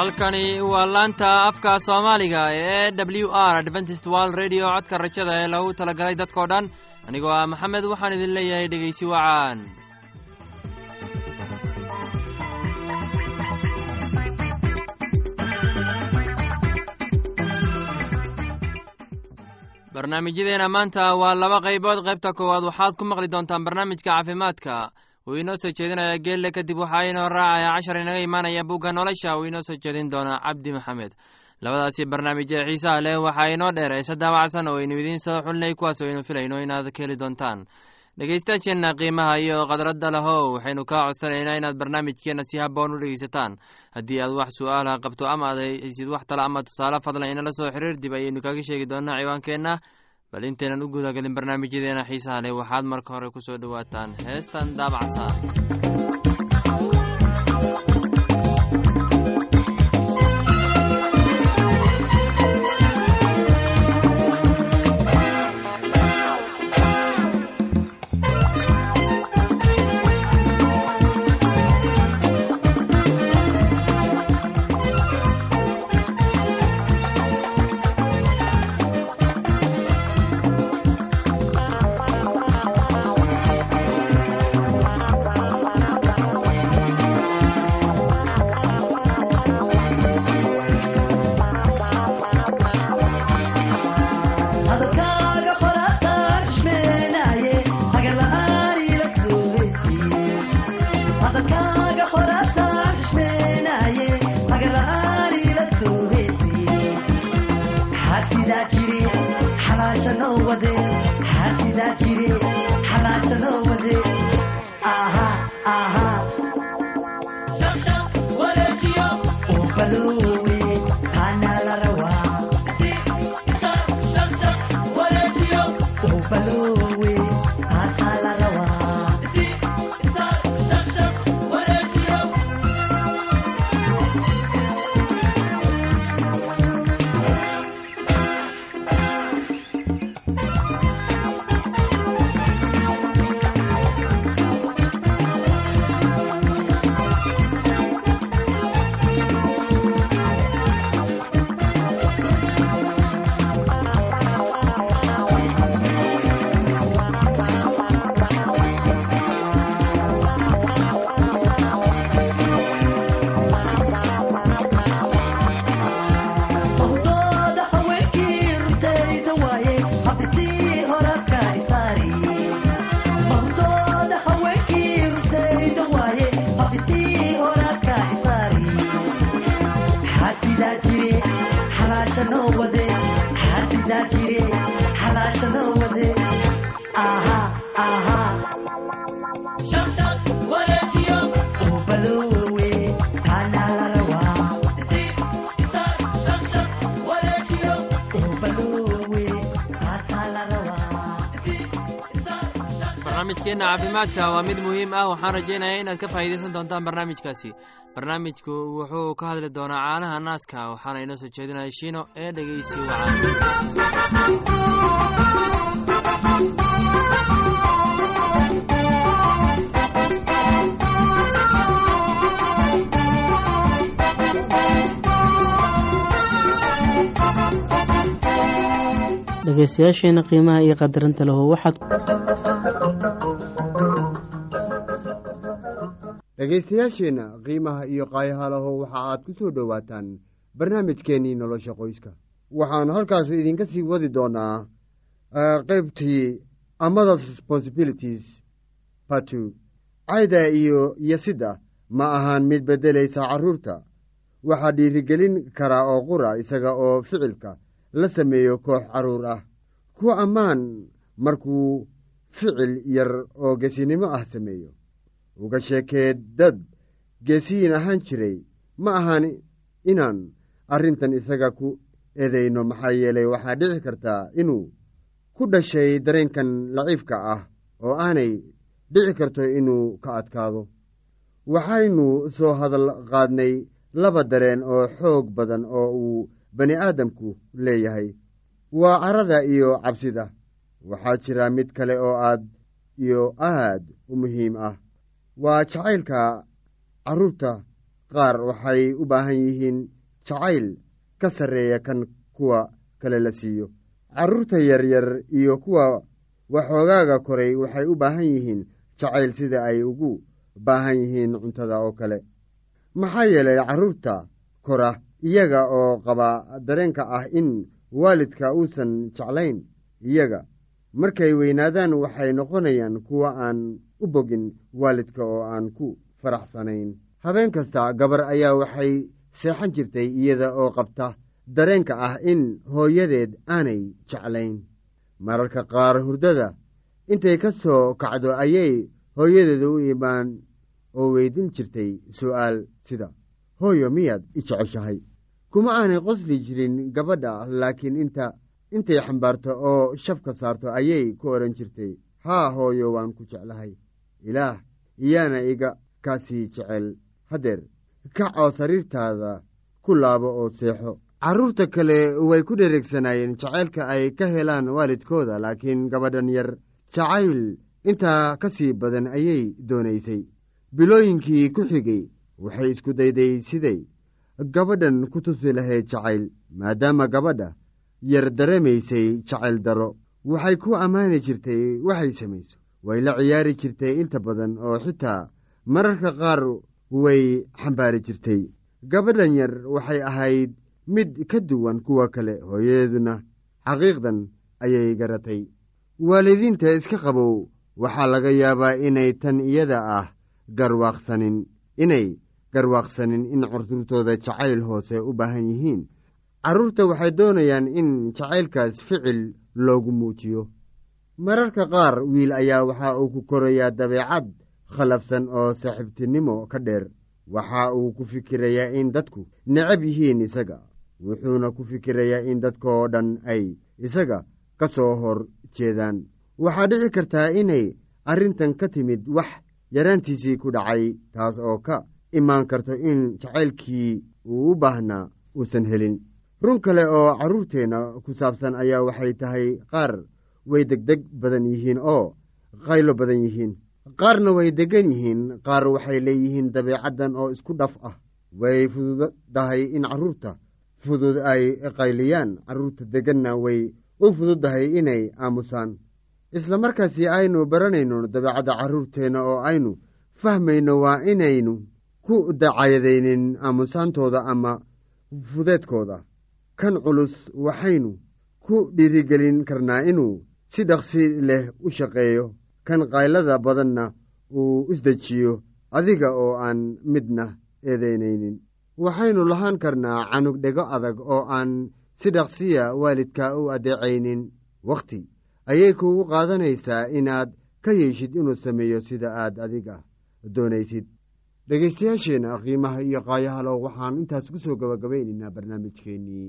halkani waa laanta afka soomaaliga ee w r adventist world radio. Codka rajada ee lagu talagalay dadkoo dhan. Anigoo ah maxamed waxaan idin leeyahay dhegeysi wacaan barnaamijyadeena maanta waa laba qaybood. Qaybta koowaad waxaad ku maqli doontaan barnaamijka caafimaadka uu inoo soo jeedinaya geelle kadib waxaa inoo raacaya cashar inaga imaanaya bugga nolosha uu inoo soo jeedin doonaa cabdi maxamed. Labadaasi barnaamij ee xiisaha leh waxaa inoo dheer heese daawacsan oo aynu idiin soo xulnay kuwaas aynu filayno inaad ka heli doontaan. Dhegeystayaasheenna qiimaha iyo khadradda lahow waxaynu kaa codsanaynaa inaad barnaamijkeenna si haboon u dhegeysataan haddii aad wax su'aalaha qabto ama aad haysid wax tala ama tusaale fadlan inala soo xiriir dib ayaynu kaga sheegi doonaa ciwaankeenna bal intaynan u gudagelin barnaamijyadeena xiisaha leh waxaad marka hore ku soo dhowaataan heestan daabacsa aysan oo wadeen xaasidaa jire barnaamijkeenna caafimaadka waa mid muhiim ah waxaan rajaynayaa inaad ka faa'iidaysan doontaan barnaamijkaasi. Barnaamijku wuxuu ka hadli doonaa caanaha naaska waxaana inoo soo jeedinaya shiino ee dhegeysi dhegeystayaasheena qiimaha iyo qadarinta lahu waxaad dhegaystayaasheenna qiimaha iyo qaayahalaho waxa aad ku soo dhowaataan barnaamijkeennii nolosha qoyska. Waxaannu halkaas idinka sii wadi doonaa qaybtii amadas responsibilities batu cayda iyo yasidda ma ahaan mid beddelaysa carruurta waxaa dhiirigelin karaa oo qura isaga oo ficilka la sameeyo koox carruur ah. Ku ammaan markuu ficil yar oo gesinimo ah sameeyo uga sheekee dad geesiyin ahaan jiray ma ahan inaan arrintan isaga ku edayno maxaa yeelay waxaa dhici kartaa inuu ku dhashay dareenkan laciifka ah oo aanay dhici karto inuu ka adkaado. Waxaynu soo hadal qaadnay laba dareen oo xoog badan oo uu bani aadamku leeyahay. Waa carada iyo cabsida. Waxaa jira mid kale oo aad iyo aad u muhiim ah waa jacaylka carruurta qaar waxay u baahan yihiin jacayl ka sarreeya kan kuwa kale la siiyo. Carruurta yaryar iyo kuwa waxoogaaga koray waxay u baahan yihiin jacayl sida ay ugu baahan yihiin cuntada oo kale. Maxaa yeelay carruurta kora iyaga oo qaba dareenka ah in waalidka uusan jeclayn iyaga. Markay weynaadaan waxay noqonayaan kuwa aan u bogin waalidka oo aan ku faraxsanayn. Habeen kasta gabar ayaa waxay seexan jirtay iyada oo qabta dareenka ah in hooyadeed aanay jeclayn. Mararka qaar hurdada intay ka soo kacdo ayay hooyadeeda u imaan oo weydin jirtay su'aal sida hooyo miyaad i jeceshahay? Kuma aanay qosli jirin gabadha laakiin inta intay xambaarto oo shafka saarto ayay ku odhan jirtay haa hooyo waan ku jeclahay ilaah iyaana iga kaasii jecel. Haddeer kac oo sariirtaada ku laabo oo seexo. Carruurta kale way ku dhereegsanaayeen jacaylka ay ka helaan waalidkooda laakiin gabadhan yar jacayl intaa ka sii badan ayay doonaysay. Bilooyinkii ku xigay waxay isku dayday siday. Gabadhan ku tusi lahayd jacayl maadaama gabadha yar dareemaysay jacayl daro. Waxay ku ammaani jirtay waxay samayso way la ciyaari jirtay inta badan oo xitaa mararka qaar way xambaari jirtay. Gabadhan yar waxay ahayd mid ka duwan kuwa kale hooyadeeduna xaqiiqdan ayay garatay. Waalidiinta iska qabow waxaa laga yaabaa inay tan iyada ah garwaaqsanin inay garwaaqsanin in carruurtooda jacayl hoose u baahan yihiin. Carruurta waxay doonayaan in jacaylkaas ficil loogu muujiyo mararka qaar wiil ayaa waxa uu ku korayaa dabeecad khalafsan oo saaxiibtinimo ka dheer. Waxa uu ku fikirayaa in dadku necab yihiin isaga wuxuuna ku fikirayaa in dadkaoo dhan ay isaga ka soo hor jeedaan. Waxaa dhici kartaa inay arrintan ka timid wax yaraantiisii ku dhacay taas oo ka imaan karto in jacaylkii uu u baahnaa uusan helin. Run kale oo carruurteenna ku saabsan ayaa waxay tahay qaar way degdeg badan yihiin oo qaylo badan yihiin. Qaarna way deggan yihiin qaar waxay leeyihiin dabeecaddan oo isku dhaf ah. Way fududahay in carruurta fudud ay qayliyaan carruurta degganna way u fududdahay inay aamusaan. Isla markaasi aynu baranayno dabeecadda carruurteenna oo aynu fahmayno waa inaynu ku dacayadaynin aamusaantooda ama fudeedkooda. Kan culus waxaynu ku dhiirigelin karnaa inuu si dhaqsi leh u shaqeeyo kan qaylada badanna uu isdejiyo adiga oo aan midna eedeynaynin waxaynu lahaan karnaa canug dhego adag oo aan si dhaqsiya waalidka u adeecaynin. Wakhti ayay kuugu qaadanaysaa inaad ka yeeshid inuu sameeyo sida aad adiga doonaysid. Dhegaystayaasheenna qiimaha iyo qaayahalow waxaan intaas ku soo gabagabaynaynaa barnaamijkeennii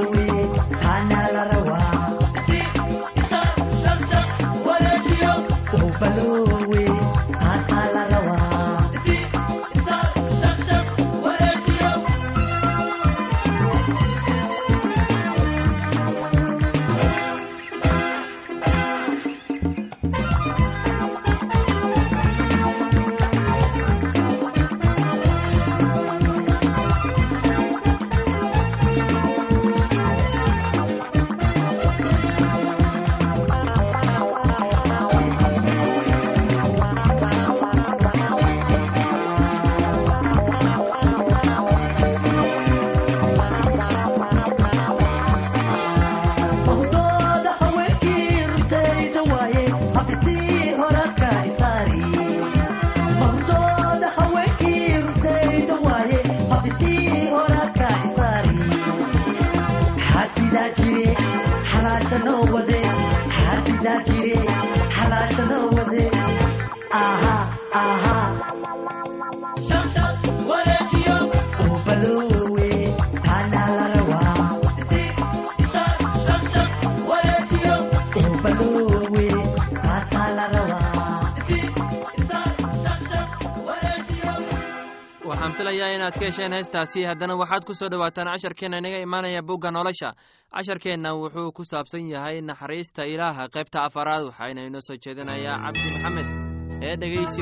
inaad ka hesheen heestaasi haddana waxaad ku soo dhowaataan casharkeenna inaga imaanaya bugga nolosha. Casharkeenna wuxuu ku saabsan yahay naxariista ilaaha qaybta afaraad waxaana inoo soo jeedinayaa cabdi maxamed ee dhegeysi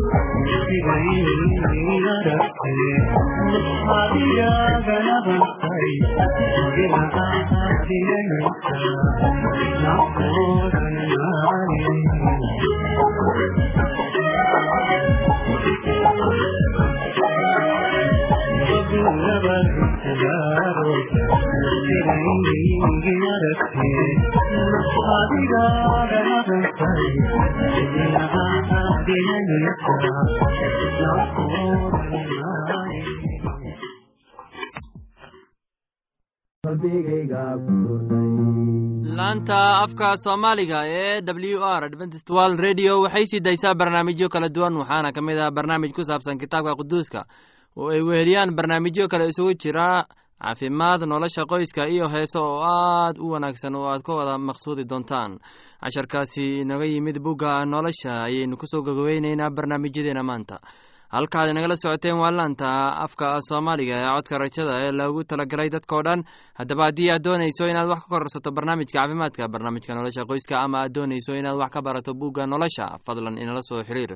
wacaan laanta afka soomaaliga ee w r adventist world radio waxay sii daysaa barnaamijyo kala duwan waxaana ka mid ah barnaamij ku saabsan kitaabka quduuska oo ay weheliyaan barnaamijyo kale isugu jira caafimaad nolosha qoyska iyo heeso oo aad u wanaagsan oo aad ka wada maqsuudi doontaan. Casharkaasi inaga yimid bugga nolosha ayaynu ku soo gogobeyneynaa barnaamijyadeena maanta. Halkaad inagala socoteen waa laanta afka soomaaliga ee codka rajada ee loogu talagalay dadkao dhan. Haddaba haddii aad doonayso inaad wax ka kororsato barnaamijka caafimaadka barnaamijka nolosha qoyska ama aad doonayso inaad wax ka barato bugga nolosha fadlan inala soo xiriir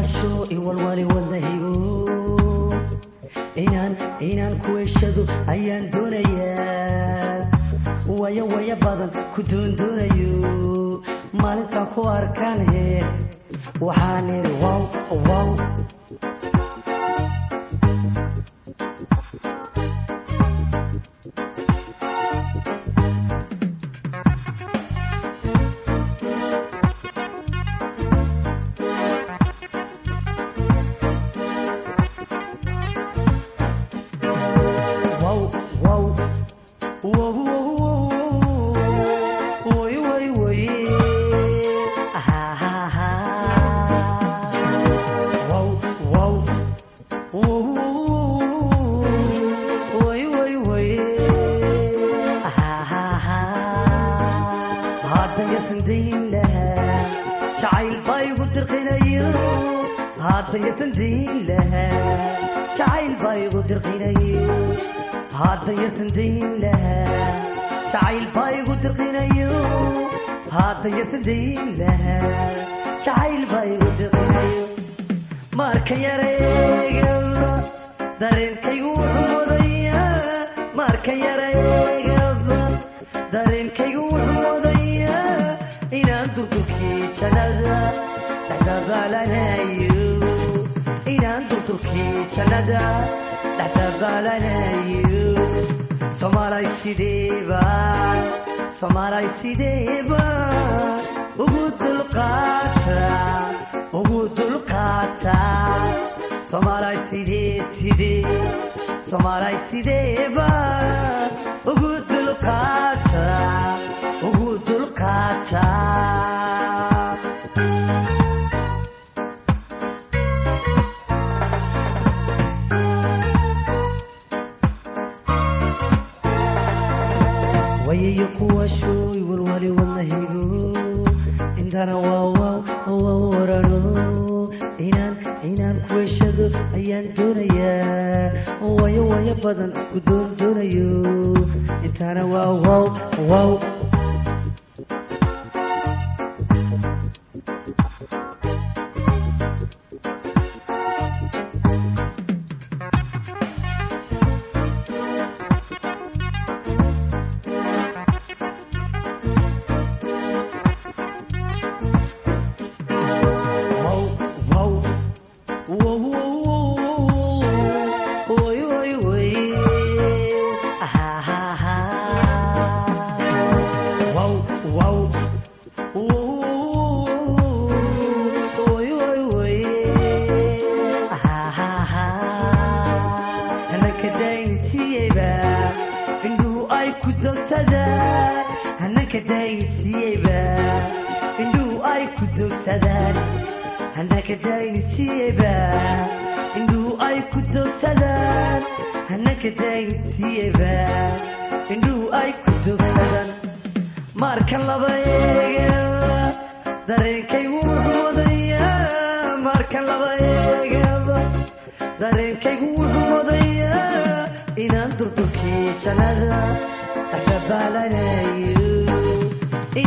kuwaasho iwalwali wadnahigo inaan ku heshado ayaan doonayaa. Wayo waya badan ku doondoonayo maalintaan ku arkaan he waxaan wow wow wow jacayl baa igu dirqinayo hadda yasan dayn lahaa jacayl baa igu dirqinayo marka yareegaba dareenkaygu wuxuu mudaya marka yareegaba dareenkaygu wuxuu mudaya inaan durdurkii jannada dhexdabaalanayo inaan durdurkii jannada dhexdabaalanayo soomaalay sideebaan soomaalay sideebaan ugu dulqaata ugu dulqaata soomaalay sidee sidee soomaalay sideebaan inaan inaan ku heshado ayaan doonayaa wayo wayo badan ku doon doonayo intana indhuhu ay ku doogsadaan hanaka daynisiiyeyba indhuhu ay ku doogsadaan hanaka daynisiiyeyba indhuhu ay ku doogsadaan markan laba eegaba dareenkaygu wuxuu wadayaa markan laba eegaba dareenkaygu wuxuu wadayaa inaan durdurkii jannada dhaxdabaalanayo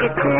durdurkii